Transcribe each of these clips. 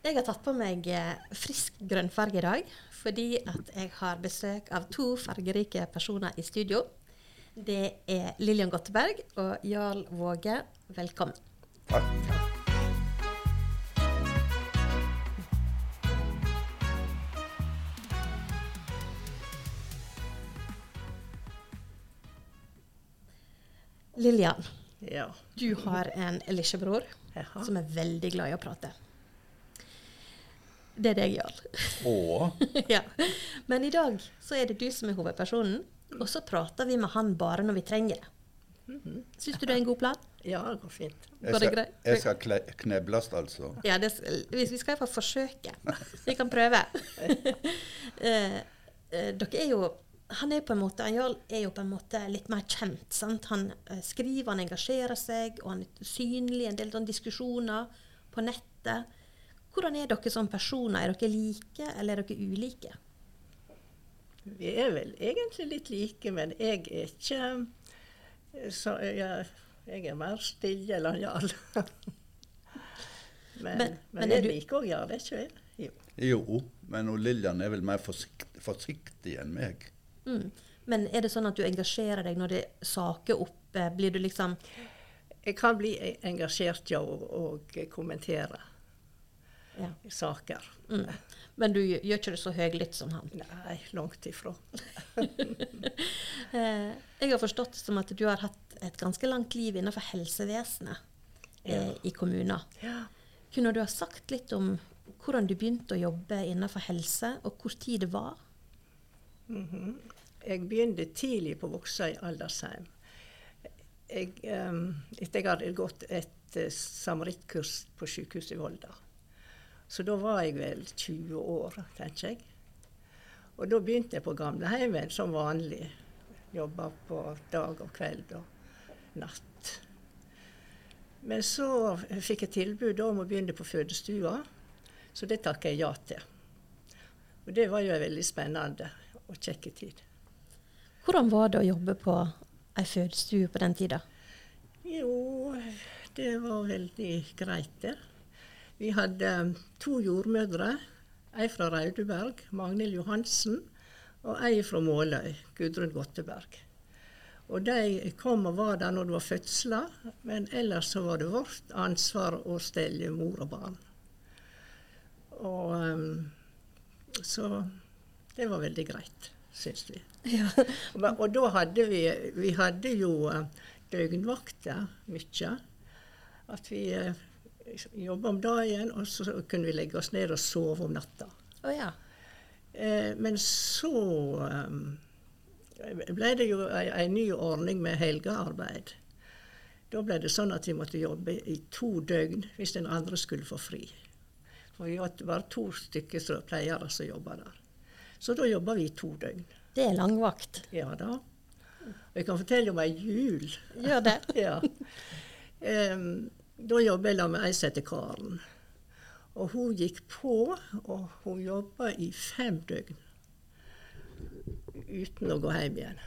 Jeg har tatt på meg eh, frisk grønnfarge i dag fordi at jeg har besøk av to fargerike personer i studio. Det er Lillian Gotteberg og Jarl Våge. Velkommen. Takk. Lillian, Ja. du har en lillebror som er veldig glad i å prate. Det er deg, Jarl. Åh? ja. Men i dag så er det du som er hovedpersonen, og så prater vi med han bare når vi trenger det. Syns du det er en god plan? ja, det går fint. jeg Går det greit? jeg skal kle, knebles, altså. Ja, det, vi skal iallfall forsøke. Vi kan prøve. Eh, eh, dere er jo han er på en måte, Jarl er jo på en måte litt mer kjent. sant? Han eh, skriver, han engasjerer seg, og han er synlig i en del diskusjoner på nettet. Hvordan er dere som personer? Er dere like, eller er dere ulike? Vi er vel egentlig litt like, men jeg er ikke så jeg, jeg er mer stille enn Jarl. men, Men- men, men jeg du- liker òg Jarl, er ikke jeg? Jo. Jo, men Lillian er vel mer forsiktig, forsiktig enn meg. Mm. Men er det sånn at du engasjerer deg når det er saker oppe? Blir du liksom Jeg kan bli engasjert ja, og, og kommentere ja. saker. mm. Men du gjør ikke det så høylytt som han? Nei, langt ifra. Eh, jeg har forstått som at du har hatt et ganske langt liv innenfor helsevesenet eh, Ja. i kommuner. Ja. Kunne du ha sagt litt om hvordan du begynte å jobbe innenfor helse, og hvor tid det var? Mhm. Jeg begynte tidlig på Voksøy aldersheim. Jeg, um, etter jeg hadde gått et uh, samarrittkurs på sykehuset i Volda. Så da var jeg vel 20 år, tenker jeg. Og da begynte jeg på gamleheimen som vanlig. Jobba på dag og kveld og natt. Men så fikk jeg tilbud om å begynne på fødestua, så det takket jeg ja til. Og det var jo en veldig spennende og kjekk tid. Hvordan var det å jobbe på ei fødestue på den tida? Jo, det var veldig greit, det. Vi hadde um, to jordmødre. Ei fra Raudeberg, Magnhild Johansen, og ei fra Måløy, Gudrun Gotteberg. Og de kom og var der når det var fødsler, men ellers så var det vårt ansvar å stelle mor og barn. Og um, så det var veldig greit, syns vi. Ja. Og, og da hadde vi Vi hadde jo eh, døgnvakter mye. At vi uh, jobba om dagen, og så kunne vi legge oss ned og sove om natta. Oh, ja. Eh, men så eh, ble det jo ei, ei ny ordning med helgearbeid. Da ble det sånn at vi måtte jobbe i to døgn hvis den andre skulle få fri. For vi var bare to stykker som pleiere som jobba der. Så da jobba vi i to døgn. Det er langvakt. Ja da. Og jeg kan fortelle om ei jul. Gjør det. ja. Em, da jobba jeg sammen med ei som heter Karen. Og hun gikk på, og hun jobba i fem døgn uten å gå hjem igjen.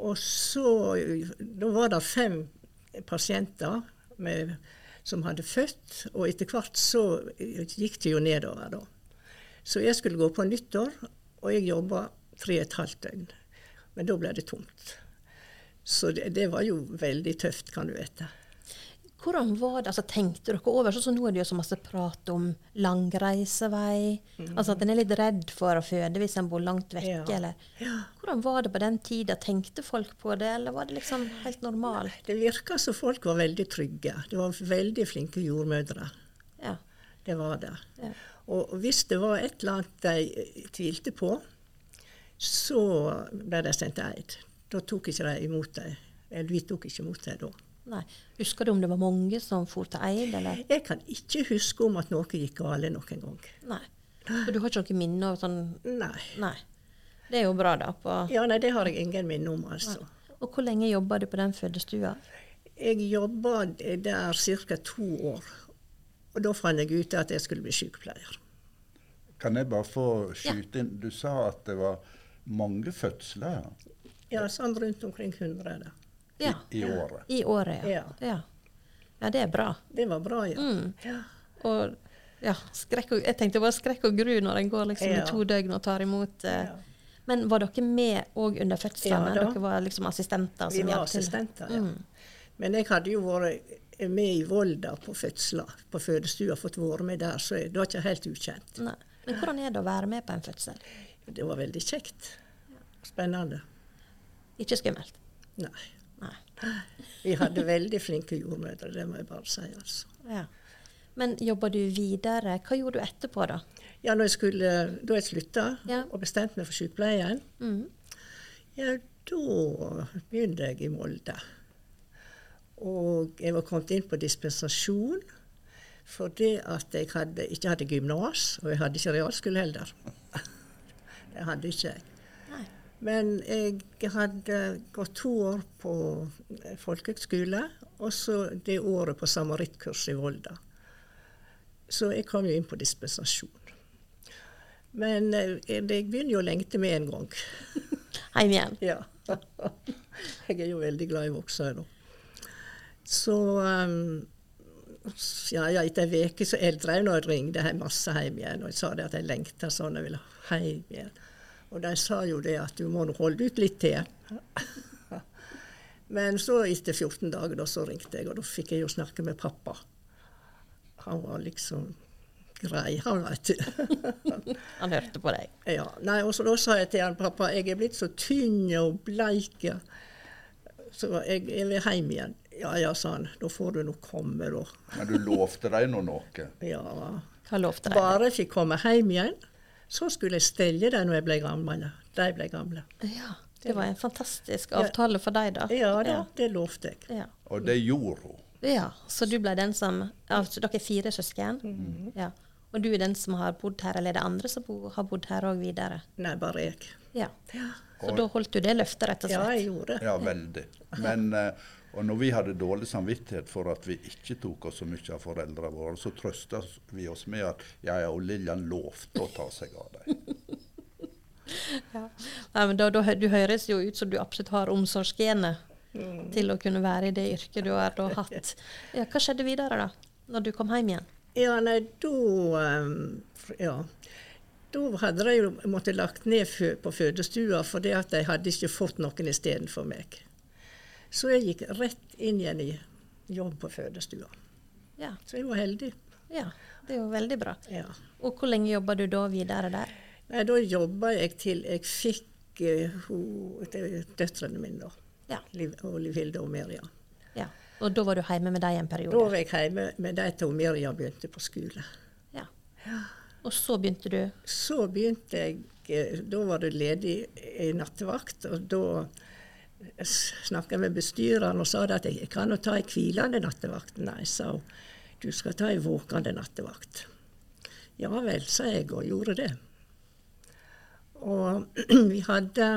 Og så Da var det fem pasienter med, som hadde født, og etter hvert så gikk det jo nedover, da. Så jeg skulle gå på nyttår, og jeg jobba tre og et halvt døgn. Men da ble det tomt. Så det, det var jo veldig tøft, kan du vite. Hvordan var det, altså Tenkte dere over sånn som Nå er det jo så masse prat om langreisevei. Altså at en er litt redd for å føde hvis en bor langt vekke. Ja. eller... Ja. Hvordan var det på den tida? Tenkte folk på det, eller var det liksom helt normalt? Det virka som folk var veldig trygge. Det var veldig flinke jordmødre. Ja. Det var det. Og hvis det var et eller annet de tvilte på, så ble de sendt til Eid. Da tok ikke de imot dem. Eller vi tok ikke imot dem da. Nei. Husker du om det var mange som for til Eid, eller? Jeg kan ikke huske om at noe gikk galt noen gang. Nei. For du har ikke noe minne av sånn Nei. Nei. Det er jo bra, da. På... Ja, nei, det har jeg ingen minne om, altså. Og hvor lenge jobba du på den fødestua? Jeg jobba der ca. to år. Og da fant jeg ut at jeg skulle bli sykepleier. Kan jeg bare få skyte inn? Du sa at det var mange fødsler Ja, sånn rundt omkring 100. Da. Ja. i, i året. I året, ja. Ja. ja. Ja, det er bra. Det var bra, ja. Mm. ja. Og Ja, skrekk og, jeg tenkte bare skrekk og gru når en går liksom Ja. i to døgn og tar imot eh. Ja. Men var dere med òg under fødslene? Dere var liksom assistenter? Vi som var assistenter, ja. Mm. Men jeg hadde jo vært med i Volda på fødsler, på fødestua, fått være med der, så det var ikke helt ukjent. Nei. Men hvordan er det å være med på en fødsel? Det var veldig kjekt. Spennende. Ikke skummelt? Nei. Vi hadde veldig flinke jordmødre, det må jeg bare si. altså. Ja. Men jobba du videre? Hva gjorde du etterpå, da? Ja, når jeg skulle, Da jeg slutta Ja. og bestemte meg for sykepleien, Mm. ja, da begynte jeg i Molde. Og jeg var kommet inn på dispensasjon fordi at jeg hadde, ikke hadde gymnas, og jeg hadde ikke realskole heller. Det hadde ikke jeg. Men jeg hadde gått to år på eh, folkehøgskole, og så det året på samarittkurs i Volda. Så jeg kom jo inn på dispensasjon. Men eh, jeg begynner jo å lengte med en gang. Heim igjen? Ja. Jeg er jo veldig glad i Vågsøy nå. Så um, ja, ja, etter ei uke så jeg drev nå og ringte masse hjem igjen. Og jeg sa det at jeg lengta sånn, jeg ville hjem igjen. Og de sa jo det at du må nå holde ut litt til. Men så etter 14 dager da, så ringte jeg, og da fikk jeg jo snakke med pappa. Han var liksom grei, han veit du. Han hørte på deg. Ja, nei, og så da sa jeg til han, pappa, jeg er blitt så tynn og bleik, så jeg, jeg vil hjem igjen. Ja, ja, sa han, da får du nå komme, da. Men du lovte dem nå noe? Ja, Hva lovte deg? bare jeg fikk komme hjem igjen, så skulle jeg stelle det når jeg ble gammel. De ble gamle. Ja, det var en fantastisk avtale for deg, da. Ja da, det lovte jeg. Ja. Og det gjorde hun. ja. Så du ble den som altså, Dere er fire søsken? Mhm. Ja. Og du er den som har bodd her, eller er det andre som har bodd her òg videre? Nei, bare jeg. Ja. Så da holdt du det løftet, rett og slett? Ja, jeg gjorde det. Ja, veldig. Men, eh, og når vi hadde dårlig samvittighet for at vi ikke tok oss så mye av foreldrene våre, så trøsta vi oss med at ja, ja, og Lillian lovte å ta seg av dem. Ja. Nei, men da, da, du høres jo ut som du absolutt har omsorgsgenet Mm. til å kunne være i det yrket du har da hatt. Ja, hva skjedde videre, da? Når du kom hjem igjen? Ja, nei, da um, Ja. Da hadde de jo måttet lagt ned på fødestua fordi at de hadde ikke fått noen istedenfor meg. Så jeg gikk rett inn igjen i jobb på fødestua. Ja. Så jeg var heldig. ja. Det er jo veldig bra. Ja. Og hvor lenge jobba du da videre der? Nei, da jobba jeg til jeg fikk uh, døtrene mine, da. Ja. Liv, og Liv Hilde og Miriam. ja. Og da var du hjemme med dem en periode? Da var jeg hjemme med dem til Miriam begynte på skole. Ja. Og så begynte du Så begynte jeg eh, Da var det ledig i nattevakt, og da snakka jeg med bestyreren og sa at jeg kan jo ta ei hvilende nattevakt. Nei, sa hun. Du skal ta ei våkende nattevakt. Ja vel, sa jeg, og gjorde det. Og vi hadde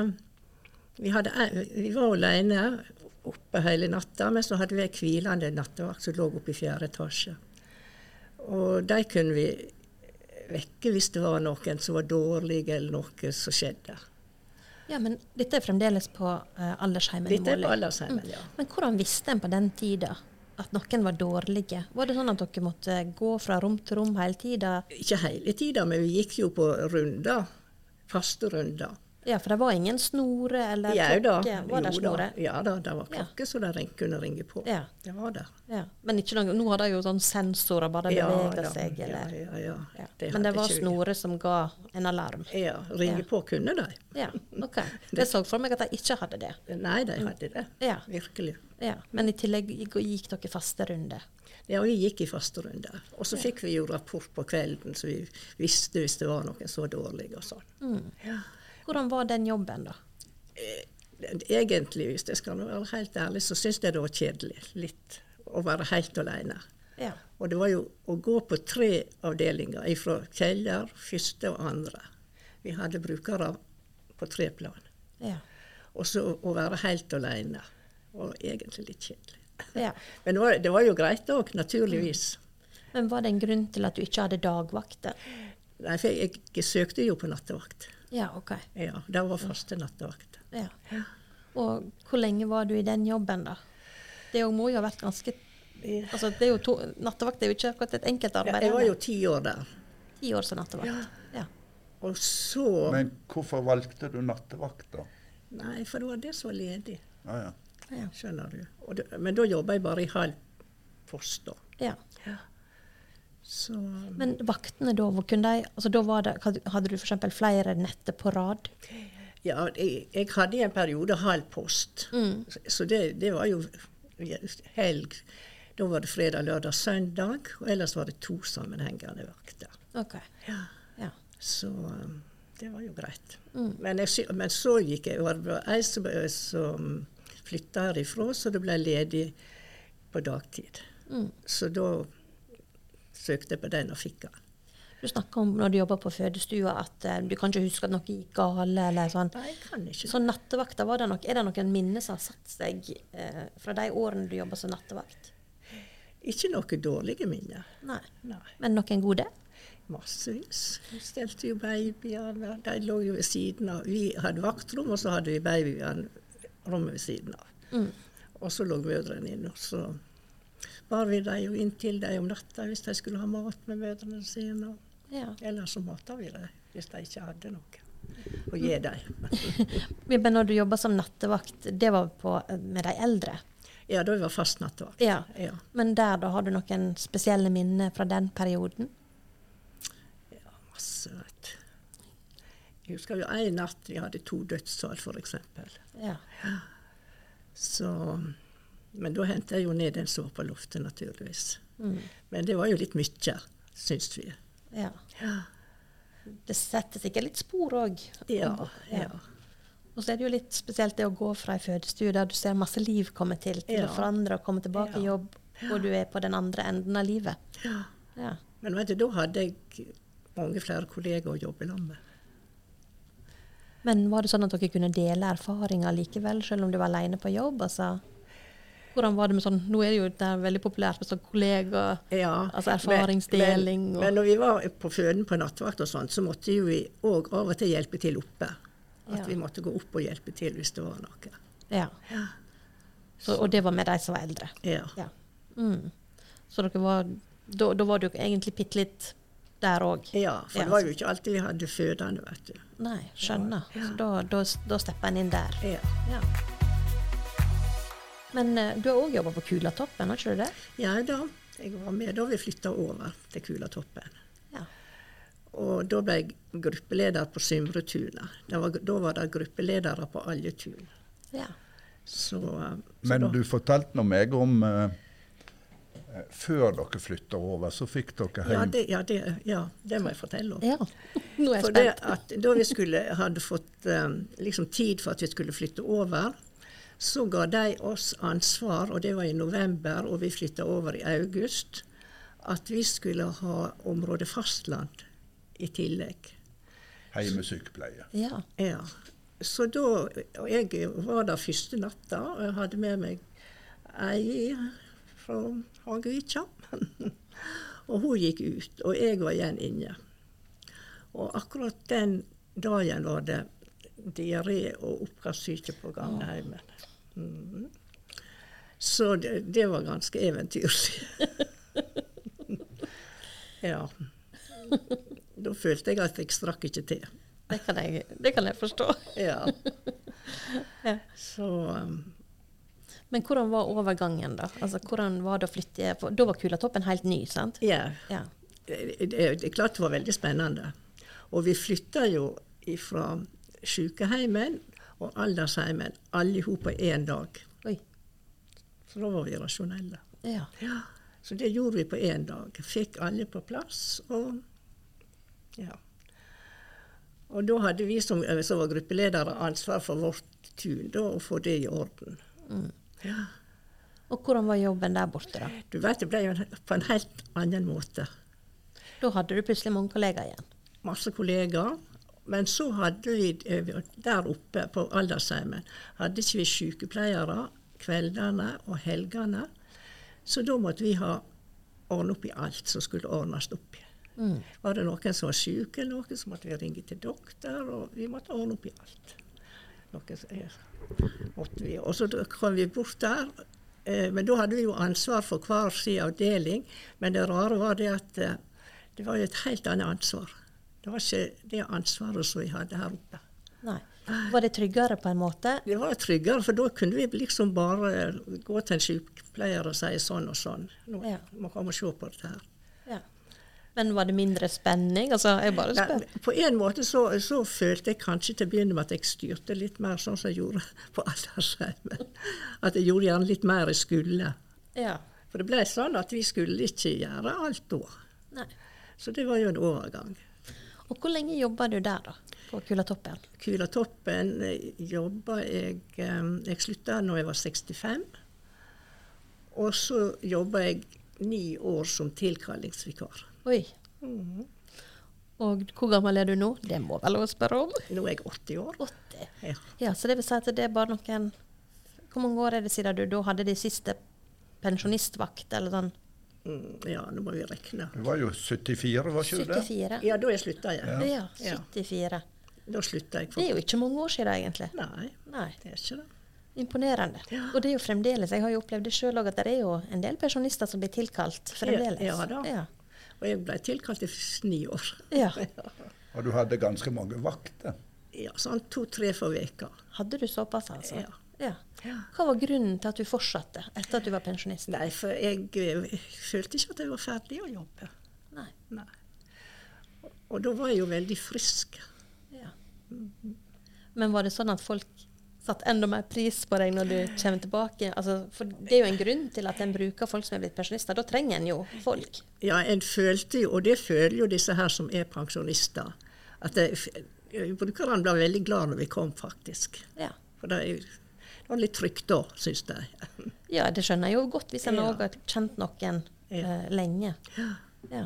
Vi, hadde, vi var alene oppe hele natta, men så hadde vi ei hvilende nattevakt som lå oppe i fjerde etasje. Og de kunne vi vekke hvis det var noen som var dårlig, eller noe som skjedde. Ja, men dette er fremdeles på uh, aldersheimen Dette er på aldersheimen, ja. Men hvordan visste en på den tida at noen var dårlige? Var det sånn at dere måtte gå fra rom til rom hele tida? Ikke hele tida, men vi gikk jo på runder. Faste runder. Ja, for det var ingen snore eller Ja da. klokke? Var det snore? da. Ja da, det var Ja. klokke så de kunne ringe på. Ja. Det var det. Ja. Men ikke noe, nå har de jo sånn sensorer, bare Ja beveger seg, eller ja, ja. ja. Det Men det var snore som ga en alarm? Ja, ringe Ja. på kunne de. Ja, OK. Jeg så for meg at de ikke hadde det. Nei, de hadde det. Ja. Virkelig. ja. Men i tillegg gikk dere faste runder? Ja, vi gikk i faste runder. Og så fikk vi jo rapport på kvelden, så vi visste hvis det var noen så dårlige dårlig og sånn. Mm. Ja. Hvordan var den jobben, da? Egentlig, hvis jeg skal være helt ærlig, så syns jeg det var kjedelig. Litt. Å være helt alene. Ja. Og det var jo å gå på tre avdelinger, fra kjeller, første og andre. Vi hadde brukere på tre plan. Ja. Og så å være helt alene. Og egentlig litt kjedelig. ja. Men det var, det var jo greit òg, naturligvis. Men var det en grunn til at du ikke hadde dagvakter? Nei, for jeg, jeg søkte jo på nattevakt. Ja, OK. Ja, Det var faste nattevakt. Ja. Og hvor lenge var du i den jobben, da? Det må jo ha vært ganske Altså, det er jo to, nattevakt er jo ikke akkurat et enkelt arbeid. Jeg var jo ti år der. Ti år som nattevakt. Ja. Og så Men hvorfor valgte du nattevakt, da? Nei, for det var det som var ledig. Ah, ja. Ja. Skjønner du. Og det, men da jobba jeg bare i halv post, da. ja. Så Men vaktene da, kunne de altså da var det, Hadde du f.eks. flere netter på rad? Ja, jeg, jeg hadde i en periode halv post. Mm. Så, det, det var jo helg. Da var det fredag, lørdag, søndag. Og ellers var det to sammenhengende vakter. Ok. Ja. Ja. Så um, det var jo greit. Mm. Men, jeg, men så gikk jeg over. Det var ei som, som flytta herifra, så det ble ledig på dagtid. Mm. Så da søkte på den og fikk den. Du snakka om når du jobba på fødestua at uh, du kan ikke huske at noe gikk gale. eller sånn. Nei, jeg kan ikke Så nattevakta, var det nok, er det noen minner som har satt seg uh, fra de årene du jobba som nattevakt? Ikke noen dårlige minner. Nei. Nei. Men noen gode? Massevis. Vi stelte jo babyene. De lå jo ved siden av. Vi hadde vaktrom, og så hadde vi babyene rommet ved siden av. Mm. Og så lå mødrene inne, så bar vi dem jo inn til dem om natta hvis de skulle ha mat med mødrene sine. Ja. Eller så mata vi dem hvis de ikke hadde noe å gi dem. Men når du jobba som nattevakt, det var på, med de eldre? Ja, da var fast nattevakt. Ja. Ja. Men der da har du noen spesielle minner fra den perioden? ja, masse, vet du. Jeg husker jo en natt vi hadde to dødsfall, f.eks. Ja. Så Men da hentet jeg jo ned den som var på loftet, naturligvis. Mm. Men det var jo litt mye, syns vi. ja. Ja. Det setter sikkert litt spor òg. Ja, ja. Og så er det jo litt spesielt det å gå fra ei fødestue der du ser masse liv komme til, til Ja. å forandre og komme tilbake i jobb, og du er på den andre enden av livet. ja. Ja. Men vet du, da hadde jeg mange flere kolleger å jobbe sammen med. Men var det sånn at dere kunne dele erfaringer likevel, selv om du var alene på jobb? Altså, hvordan var det med sånn, Nå er det jo det er veldig populært med sånn kollega... Ja, Altså erfaringsdeling Men, men, men når vi var på føden på nattevakt og sånt, så måtte jo vi òg av og til hjelpe til oppe. At Ja. vi måtte gå opp og hjelpe til hvis det var noe. Ja. Ja. Så, og det var med de som var eldre? Ja. Ja. Mm. Så dere var Da, da var du egentlig bitte litt der òg? ja for det var jo ikke alltid vi hadde fødende, vet du. Nei, skjønner. Så da, da, da stepper en inn der. Ja. Ja. Men eh, du har òg jobba på Kulatoppen, har ikke du det? ja da, jeg var med da vi flytta over til Kulatoppen. Ja. Og da ble jeg gruppeleder på Symretunet. Da var, da var det gruppeledere på alle tun. ja. Så, eh, så Men da, du fortalte nå meg om eh, Før dere flytta over, så fikk dere ja hjem det, ja, det, ja, det må jeg fortelle om. ja. Nå er jeg For det spent. at da vi skulle, hadde fått um, liksom tid for at vi skulle flytte over, så ga de oss ansvar, og det var i november, og vi flytta over i august, at vi skulle ha området fastland i tillegg. Heimesykepleie. Ja. Ja. Så da Og jeg var der første natta, og jeg hadde med meg ei fra Hagevika. og hun gikk ut, og jeg var igjen inne. Og akkurat den dagen var det diaré og oppkastsyke på gamleheimen. Mm. Så det, det var ganske eventyrlig. ja. Da følte jeg at jeg strakk ikke til. Det kan jeg, det kan jeg forstå. Ja. Så um, Men hvordan var overgangen, da? Altså, hvordan var det å flytte for Da var Kulatoppen helt ny, sant? ja. Ja. Det, det, det klart det var veldig spennende. Og vi flytta jo fra sykeheimen og aldersheimen alle i hop på én dag. Oi. Så da var vi rasjonelle. Ja. Ja. Så det gjorde vi på én dag. Fikk alle på plass. Og ja. Og da hadde vi som, som var gruppeledere ansvar for vårt tun, da, å få det i orden. Ja. Og hvordan var jobben der borte, da? Du vet, det ble jo på en helt annen måte. Da hadde du plutselig mange kollegaer igjen. Masse kollegaer. Men så hadde vi eh, der oppe på aldersheimen hadde ikke vi sykepleiere kveldene og helgene. Så da måtte vi ha ordne opp i alt som skulle ordnes opp i. Mm. Var det noen som var syke, eller noe, så måtte vi ringe til doktor, og vi måtte ordne opp i alt. Og så kom vi bort der, Eh, Men da hadde vi jo ansvar for hver sin avdeling. Men det rare var det at eh, det var jo et helt annet ansvar. Det var ikke det ansvaret som vi hadde her oppe. Nei. Var det tryggere på en måte? Det var tryggere, for da kunne vi liksom bare gå til en sykepleier og si sånn og sånn. Nå Ja. må komme og se på dette her. Ja. Men var det mindre spenning? Altså, jeg bare spør. Ja, på en måte så, så følte jeg kanskje til å begynne med at jeg styrte litt mer sånn som jeg gjorde på aldersheimen. At jeg gjorde gjerne litt mer jeg skulle. Ja. For det ble sånn at vi skulle ikke gjøre alt da. Nei. Så det var jo en overgang. Og hvor lenge jobba du der, da? På Kulatoppen? Kulatoppen jobba jeg eh, Jeg slutta da jeg var 65. Og så jobba jeg ni år som tilkallingsvikar. Oi. Og hvor gammel er du nå? Det må vel å spørre om? Nå er jeg 80 år. 80. Ja. Ja, så det vil si at det er bare noen Hvor mange år er det siden du da hadde de siste pensjonistvakt, eller sånn? Mm, ja, nå må vi regne. Du var jo 74, var ikke du det? 74? Ja, da jeg slutta jeg. Ja, Ja. 74. Da slutta jeg. Det er jo ikke mange år siden, egentlig. Nei, Nei. det er ikke det. Imponerende. Ja. Og det er jo fremdeles, jeg har jo opplevd det sjøl òg, at det er jo en del pensjonister som blir tilkalt fremdeles. Ja, ja da. Ja. Og jeg ble tilkalt i ni år. Ja. Og du hadde ganske mange vakter. Ja, sånn to-tre for veka. Hadde du såpass, altså? Ja. Ja. Hva var grunnen til at du fortsatte etter at du var pensjonist? Nei, for jeg, jeg følte ikke at jeg var ferdig å jobbe. Nei. Nei. Og da var jeg jo veldig frisk. Ja. Men var det sånn at folk satte enda mer pris på deg når du kommer tilbake? Altså, for det er jo en grunn til at en bruker folk som er blitt pensjonister. Da trenger en jo folk. Ja, en følte jo, og det føler jo disse her som er pensjonister, at brukerne ble veldig glad når vi kom, faktisk. Ja. For det, er jo- var litt trygt òg, syns de. ja, det skjønner jeg jo godt hvis en Ja. har kjent noen eh, lenge. Ja.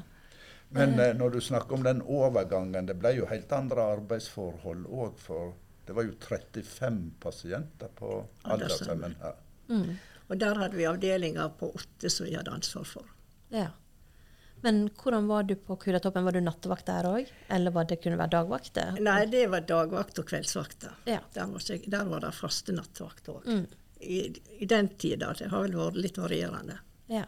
Men eh, når du snakker om den overgangen, det ble jo helt andre arbeidsforhold òg. For det var jo 35 pasienter på aldershjemmet her. Mm. Og der hadde vi avdelinger på åtte som vi hadde ansvar for. ja. Men hvordan var du på Kuratoppen? Var du nattevakt der òg? Eller var det kunne være dagvakter? Nei, det var dagvakt og kveldsvakter. Ja. Der, var der var det faste nattevakt òg. Mm. I, I den tida. Det har vel vært litt varierende. Ja,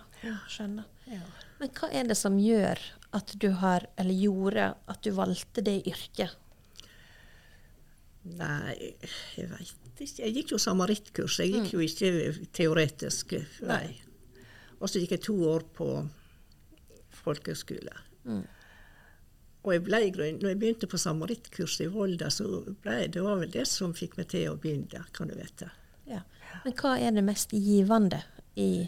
skjønner. Ja. Men hva er det som gjør at du har, eller gjorde at du valgte det yrket? Nei, jeg veit ikke. Jeg gikk jo samarittkurs. Jeg gikk jo ikke teoretisk vei. Og så gikk jeg to år på folkehøgskole. Mm. Og jeg ble, når jeg begynte på samarittkurs i Volda, så ble det var vel det som fikk meg til å begynne, der, kan du vite. Ja. Men hva er det mest givende i,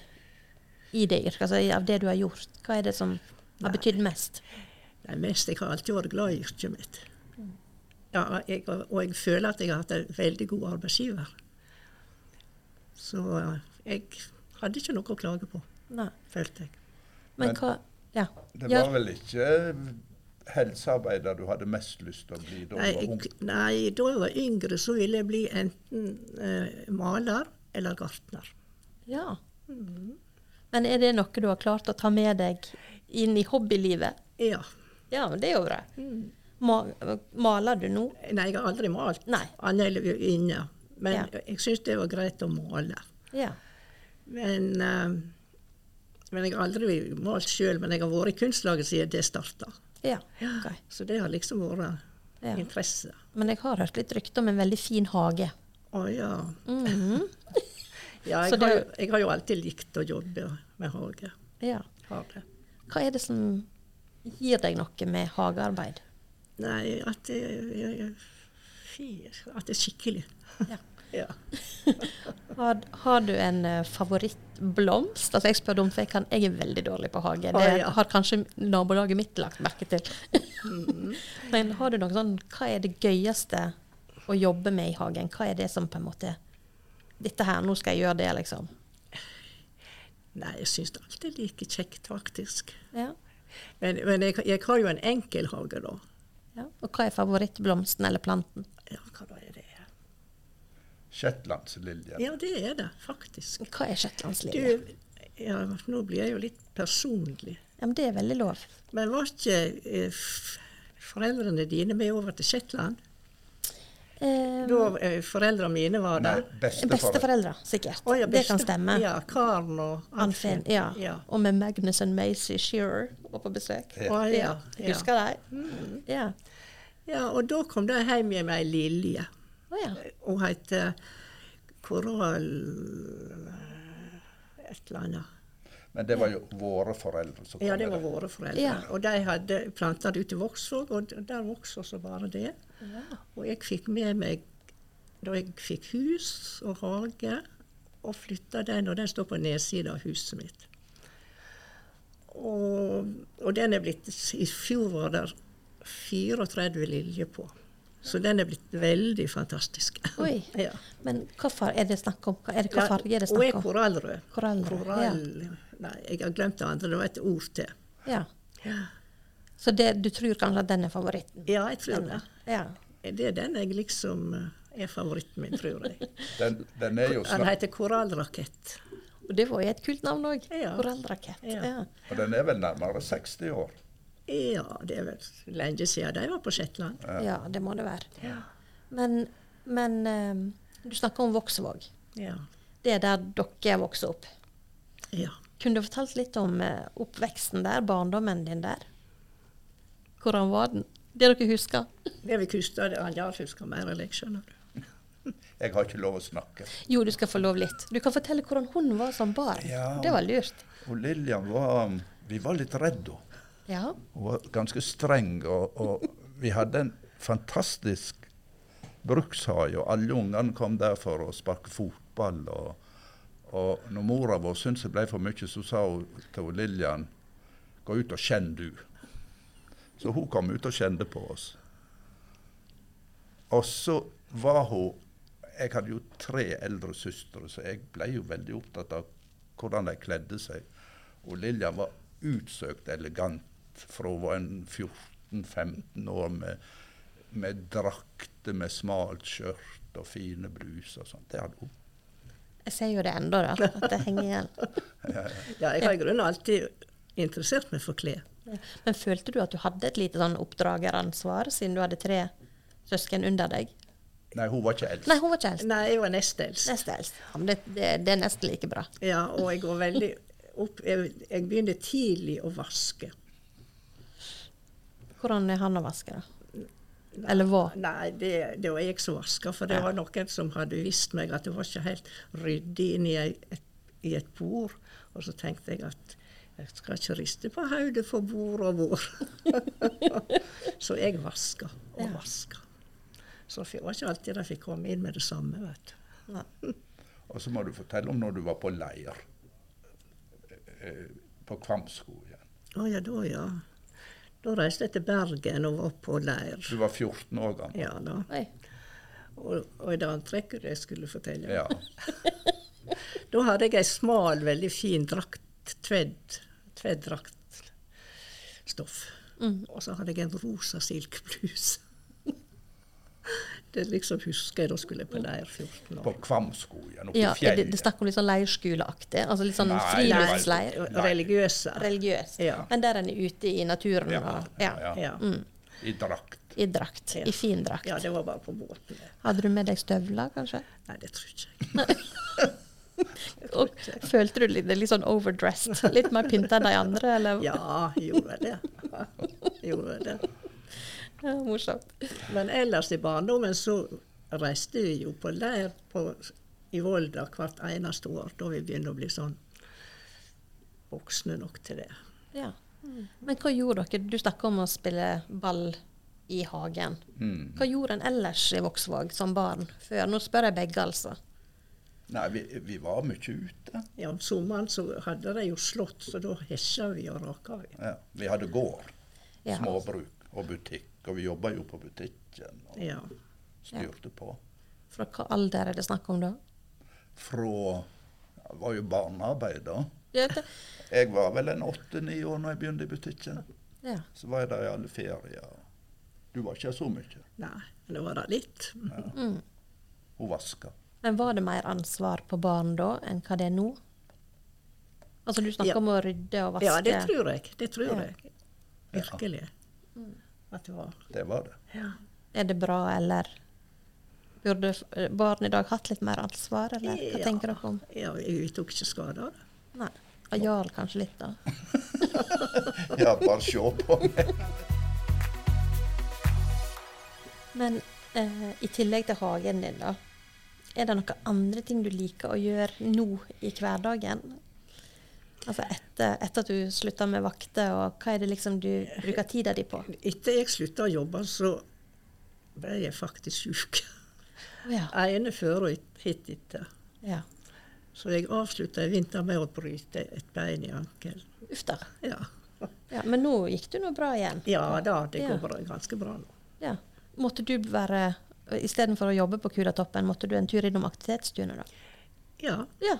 i det yrket, altså av det du har gjort? Hva er det som har betydd mest? Det mest, Jeg har alltid vært glad i yrket mitt. Ja, jeg, og jeg føler at jeg har hatt en veldig god arbeidsgiver. Så jeg hadde ikke noe å klage på, Nei. følte jeg. Men Men- hva Ja. Det Ja. var vel ikke helsearbeider du hadde mest lyst til å bli da Nei, du var ung? nei, da jeg var yngre, så ville jeg bli enten eh, maler eller gartner. ja. Mm. Men er det noe du har klart å ta med deg inn i hobbylivet? Ja. Ja, men det er jo bra. Mm. Ma maler du nå? Nei, jeg har aldri malt. Nei. Annet enn inne. Men Ja. jeg syns det var greit å male. Ja. Men, eh, men jeg har aldri malt sjøl. Men jeg har vært i kunstlaget siden det starta. Ja. okay. Så det har liksom vært Ja. interesse. Men jeg har hørt litt rykte om en veldig fin hage. Å ja. Mhm. ja Så jeg, det- har, jo- jeg har jo alltid likt å jobbe med hage. Ja. Hage. Hva er det som gir deg noe med hagearbeid? Nei, at det, at det er skikkelig. Ja. Ja. Har, har du en eh, favorittblomst? Altså jeg spør dumt, for jeg, kan, jeg er veldig dårlig på hage. Det ja. har kanskje nabolaget mitt lagt merke til. Mm. Men har du noe sånn Hva er det gøyeste å jobbe med i hagen? Hva er det som på en måte Dette her, nå skal jeg gjøre det, liksom. Nei, jeg syns alltid er like kjekt, faktisk. Ja. Men, men jeg, jeg har jo en enkel hage, da. ja. Og hva er favorittblomsten eller planten? Ja, hva? Shetlandsliljen. Ja, det er det, faktisk. Hva er Shetlandsliljen? shetlandslilje? ja, nå blir jeg jo litt personlig. Ja, men det er veldig lov. Men var ikke eh, foreldrene dine med over til Shetland? Eh, Da eh, foreldrene mine var Nei, der. besteforeldre. Besteforeldre, sikkert. Oh, ja, Det kan stemme. Ja, Karen og Anfinn. Ja. Ja. Og med Magnus og Macy Shearer var på besøk. Ja. Å, ja. Husker de? Ja. ja, og da kom de hjem med ei Lilje. Å ja. Hun heter Koral et eller annet. Men det var jo våre foreldre som kom Ja, det var våre foreldre. Ja. Og de hadde planta det ute i Vågsvåg, og der vokste også bare det. Og jeg fikk med meg da jeg fikk hus og hage, og flytta den, og den står på nedsida av huset mitt. Og, og den er blitt I fjor var det 34 liljer på. Så den er blitt veldig fantastisk. Oi. ja. Men hva far er det snakk om? Hva, er det, hva farge er det Hun er om? korallrød. Korallrød, Korall... Nei, jeg har glemt det andre. Det var et ord til. Ja. Ja, Så det, du tror kanskje at den er favoritten? ja jeg tror det. Ja. Det er den jeg liksom eh, er favoritten min, tror jeg. Den, den er jo Den heter korallrakett. Og det var jo et kult navn òg. Ja. Korallrakett. Ja. Ja. og den er vel nærmere 60 år. Ja, det er vel lenge siden de var på Shetland. ja, det må det være. Ja. Men, men eh, du snakker om Vågsvåg. Ja. Det er der dere vokste opp. ja. Kunne du fortalt litt om uh, oppveksten der, barndommen din der? Hvordan var den? Det dere husker? Det vi husker, det han Jarl husker mer enn jeg, skjønner du. Jeg har ikke lov å snakke. Jo, du skal få lov litt. Du kan fortelle hvordan hun var som barn. Ja. Det var lurt. Og Lillian var Vi var litt redde henne. Ja. Hun var ganske streng, og, og vi hadde en fantastisk brukshage, og alle ungene kom der for å sparke fotball. Og, og når mora vår syntes det ble for mye, så sa hun til Lillian gå ut og kjenn du. Så hun kom ut og kjente på oss. Og så var hun Jeg hadde jo tre eldre søstre, så jeg ble jo veldig opptatt av hvordan de kledde seg. Og Lillian var utsøkt elegant fra hun var 14-15 år med, med drakter med smalt skjørt og fine bluser og sånt. Det hadde hun. Jeg ser jo det ennå, da. At det henger igjen. Ja, jeg har i grunnen alltid interessert meg for klær. Ja. Men følte du at du hadde et lite sånn oppdrageransvar, siden du hadde tre søsken under deg? Nei, hun var ikke eldst. Nei, hun var ikke eldst. Nei, jeg var nest eldst. Nest eldst. Ja, men det, det, det er nesten like bra. Ja, og jeg går veldig opp Jeg, jeg begynte tidlig å vaske. Hvordan er han å vaske, da? Eller hva? Nei, det, det var jeg som vaska, for det var noen som hadde visst meg at det var ikke helt ryddig inni et, i et bord. Og så tenkte jeg at jeg skal ikke riste på hodet for bord og bord. så jeg vaska og Ja. vaska. Så det var ikke alltid de fikk komme inn med det samme, vet du. Nei. Og så må du fortelle om når du var på leir på Kvamsko igjen. Å ja, da ja. Da reiste jeg til Bergen og var på leir. Du var 14 år gammel. Ja da. Og, og et annet trekk jeg skulle fortelle. Ja. Da hadde jeg ei smal, veldig fin drakt, tvedd, tveddraktstoff. Mm. Og så hadde jeg en rosa silkebluse. Det liksom husker jeg da skulle jeg på leir 14 På år. Kvamskogen, oppe Ja, i er det, fjellet. det snakker om litt sånn leirskoleaktig? Altså litt sånn friluftsleir? Religiøse. Religiøst. Ja. Men der er en ute i naturen Ja, og ja, ja. Ja. Mm. I drakt. i drakt. Ja. I fin drakt. ja, det var bare på båten. Hadde du med deg støvler, kanskje? Nei, det tror ikke jeg. Og følte du det litt sånn overdressed? Litt mer pynta enn de andre, eller? Ja, gjorde det. Gjorde det. Ja, morsomt. Men ellers i barndommen så reiste vi jo på leir på, i Volda hvert eneste år, da vi begynte å bli sånn voksne nok til det. Ja. Men hva gjorde dere? Du snakker om å spille ball i hagen. Mm. Hva gjorde en ellers i Vågsvåg som barn før? Nå spør jeg begge, altså. Nei, vi, vi var mye ute. Ja, Om sommeren så hadde de jo slått, så da hesja vi og raka vi. Ja. Vi hadde gård, småbruk og butikk. Og vi jobba jo på butikken og Ja. styrte på. Fra hva alder er det snakk om da? Fra ja, Det var jo barnearbeid da. Jeg var vel en åtte-ni år når jeg begynte i butikken. ja. Så var jeg der i alle ferier. Du var ikke så mye. Nei, men det var da litt. Mm. Hun vaska. Men var det mer ansvar på barn da enn hva det er nå? Altså Du snakker Ja. om å rydde og vaske. Ja, det tror jeg. Det tror Ja. jeg. Virkelig. At det var. Det var det. Ja. Er det bra, eller? Burde barn i dag hatt litt mer ansvar, eller hva Ja. tenker dere om? Ja, jeg tok ikke skade av det. Nei. Og Jarl kanskje litt, da. Ja, bare se på meg. Men eh, i tillegg til hagen din, da. Er det noen andre ting du liker å gjøre nå i hverdagen? Altså etter, etter at du slutta med vakter, og hva er det liksom du bruker tida di på? Etter jeg slutta å jobbe, så ble jeg faktisk sjuk. Å ja. Ene før og hit etter. ja. Så jeg avslutta i vinter med å bryte et bein i ankelen. Uff da. Ja. Ja, men nå gikk du nå bra igjen. ja da, det går bra, ganske bra nå. Ja. Måtte du være Istedenfor å jobbe på Kulatoppen, måtte du en tur innom aktivitetsstuene, da? Ja, Ja,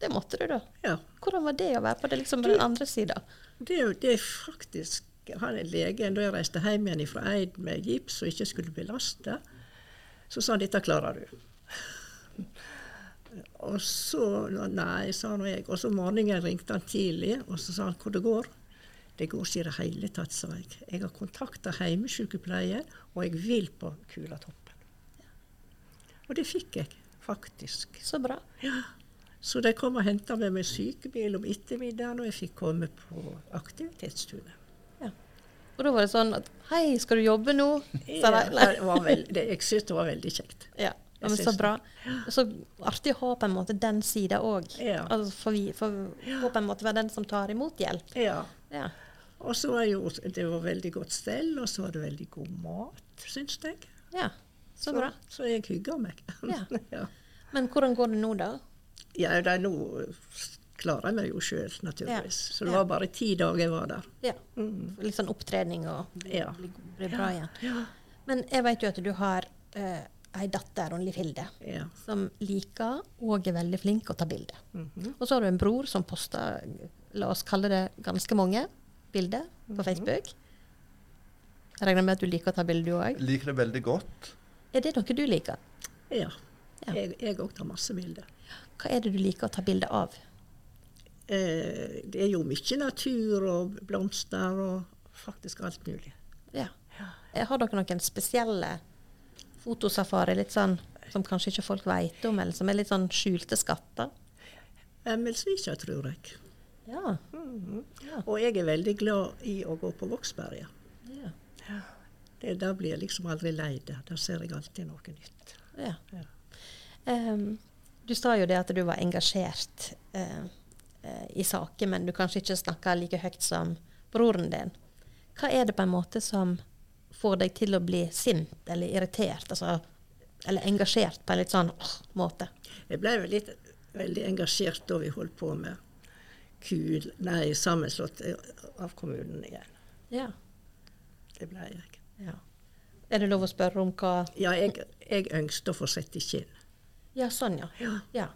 det måtte du, da. ja. Hvordan var det å være på det liksom på den andre sida? Det det faktisk Han er legen da jeg reiste hjem igjen fra Eid med gips og ikke skulle belaste, så sa han dette klarer du. Og så Nei, sa nå jeg. Og så morgenen ringte han tidlig, og så sa han hvor det går. Det går ikke i det hele tatt, sa jeg. Jeg har kontakta heimesykepleier, og jeg vil på Kulatoppen. Og det fikk jeg, faktisk. Så bra. Så de kom og henta meg med sykebil om ettermiddagen, og jeg fikk komme på aktivitetstunet. Og da var det sånn at Hei, skal du jobbe nå? Sa Ja, det var veld, det, jeg syntes det var veldig kjekt. Ja, ja, men så bra. Så artig å ha på en måte den sida òg. Ja. Altså for vi for å på en måte være den som tar imot hjelp. Ja. Ja. Og så var jo det var veldig godt stell, og så var det veldig god mat, syns jeg. ja. Så bra. Så jeg hygger meg. Ja. ja. Men hvordan går det nå, da? Ja da, nå klarer jeg meg jo sjøl, naturligvis. Ja. Så det Ja. var bare ti dager jeg var der. Ja. Litt sånn opptrening og Ja. bli, bra igjen. Men jeg vet jo at du har uh, ei datter, hun Liv Hilde, Ja. som liker og er veldig flink å ta bilder. Og så har du en bror som poster, la oss kalle det ganske mange, bilder på Facebook. Jeg regner med at du liker å ta bilder, du òg. Liker det veldig godt. Er det noe du liker? ja. Ja. Jeg òg tar masse bilder. Hva er det du liker å ta bilder av? Eh, det er jo mye natur og blomster og faktisk alt mulig. Ja. Eh, Har dere noen spesielle fotosafari, litt sånn som kanskje ikke folk vet om, eller som er litt sånn skjulte skatter? Emmelsvika, tror jeg. Ja. Og jeg er veldig glad i å gå på Vågsberget. ja. Det, der blir jeg liksom aldri lei det. Der ser jeg alltid noe nytt. ja. Ja. Du sa jo det at du var engasjert eh, eh, i saker, men du kanskje ikke snakka like høyt som broren din. Hva er det på en måte som får deg til å bli sint eller irritert? Altså, eller engasjert på en litt sånn åh, måte? Jeg ble vel litt, veldig engasjert da vi holdt på med kul, nei, sammenslått eh, av kommunen igjen. Ja. Det ble jeg. ja. Er det lov å spørre om hva Ja, jeg, jeg ønsket å få sette i kinn. Ja, sånn, ja. Ja. ja.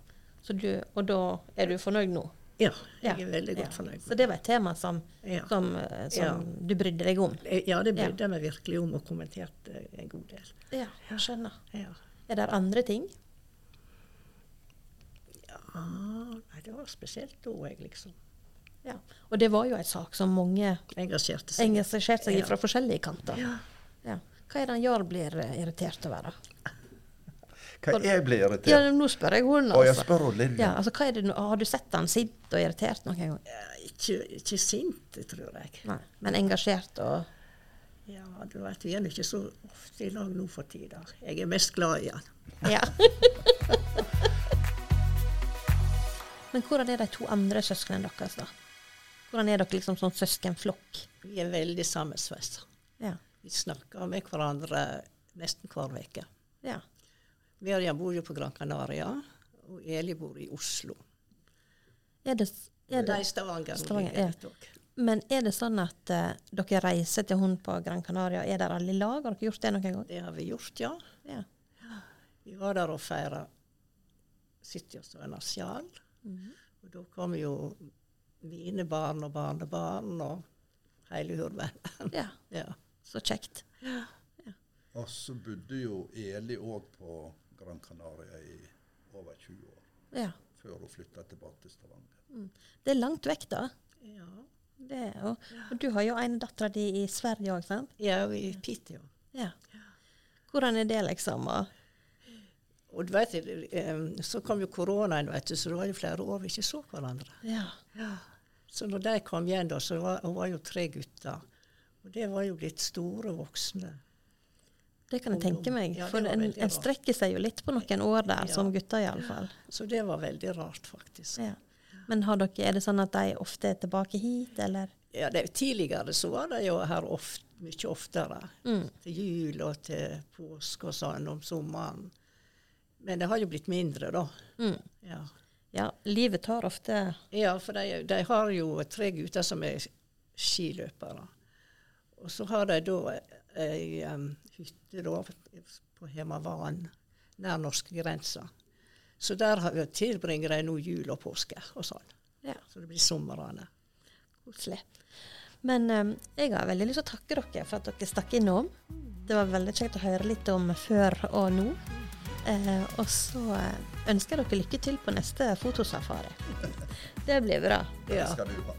Så du, og da er du fornøyd nå? Ja, jeg er veldig godt fornøyd. Så det var et tema som, som, eh, som du brydde deg om? Eh, Ja, det brydde jeg meg virkelig om og kommenterte en god del. Ja, jeg skjønner. Ja. Er det andre ting? ja nei, det var spesielt da jeg liksom Ja. Og det var jo en sak som mange engasjerte seg. engasjerte seg Ja. fra forskjellige kanter. Ja. Ja. Hva er det han Jarl blir eh, irritert over, da? Hva jeg blir irritert? Ja, nå spør jeg henne, Å, jeg altså. spør hun Lilja. Ja, altså hva er det, har du sett han sint og irritert noen gang? Ja, Ikke, ikke sint, tror jeg. Nei. Men engasjert og Ja, du vet, Vi er ikke så ofte i lag nå for tida. Jeg er mest glad i han. Ja. Men hvordan er de to andre søsknene deres, da? Hvordan er dere liksom sånn søskenflokk? Vi er veldig sammensveisa. Ja. Vi snakker med hverandre nesten hver uke. ja. Miriam bor jo på Gran Canaria, og Eli bor i Oslo. Er det, er det Nei, Stavanger. Stavanger, ja. også. Men er det sånn at uh, dere reiser til hun på Gran Canaria? Er dere alle i lag? Har dere gjort det noen gang? Det har vi gjort, ja. Ja. Vi var der og feira 70-årsdagen av Sjal. Og da kom jo mine barn og barnebarn og hele hurven. ja. ja. Så kjekt. Og så bodde jo Eli òg på Gran Canaria i over 20 år. Ja. Før hun flytta tilbake til Stavanger. Det er langt vekk, da. Ja, Det, og, og du har jo en datter di i Sverige òg, sant? ja i Piteå. Ja. Hvordan er det, liksom? Og, Og du vet, eh, så kom jo koronaen, vet du, så det var jo flere år vi ikke så hverandre. Ja. Så når de kom igjen, da, så var hun var jo tre gutter. Og det var jo blitt store voksne. Det kan jeg tenke meg. Ja, For en, en strekker seg jo litt på noen år der, Ja. som gutter iallfall. Så det var veldig rart, faktisk. Ja. Men har dere, er det sånn at de ofte er tilbake hit, eller? Ja, det, tidligere så var de jo her ofte, mye oftere. Mm. Til jul og til påske og sånn om sommeren. Men det har jo blitt mindre, da. Mm. Ja, Ja, livet tar ofte ja for de, de har jo tre gutter som er skiløpere. Og så har de da ei um, hytte da på Hemavan, nær norskegrensa. Så der har vi- tilbringer de nå jul og påske og sånn. Ja, Så det blir somrene. koselig. Men um, jeg har veldig lyst til å takke dere for at dere stakk innom. Det var veldig kjekt å høre litt om før og nå. Eh, og så eh, ønsker jeg dere lykke til på neste fotosafari. Det blir bra. Ja. Det skal du ha.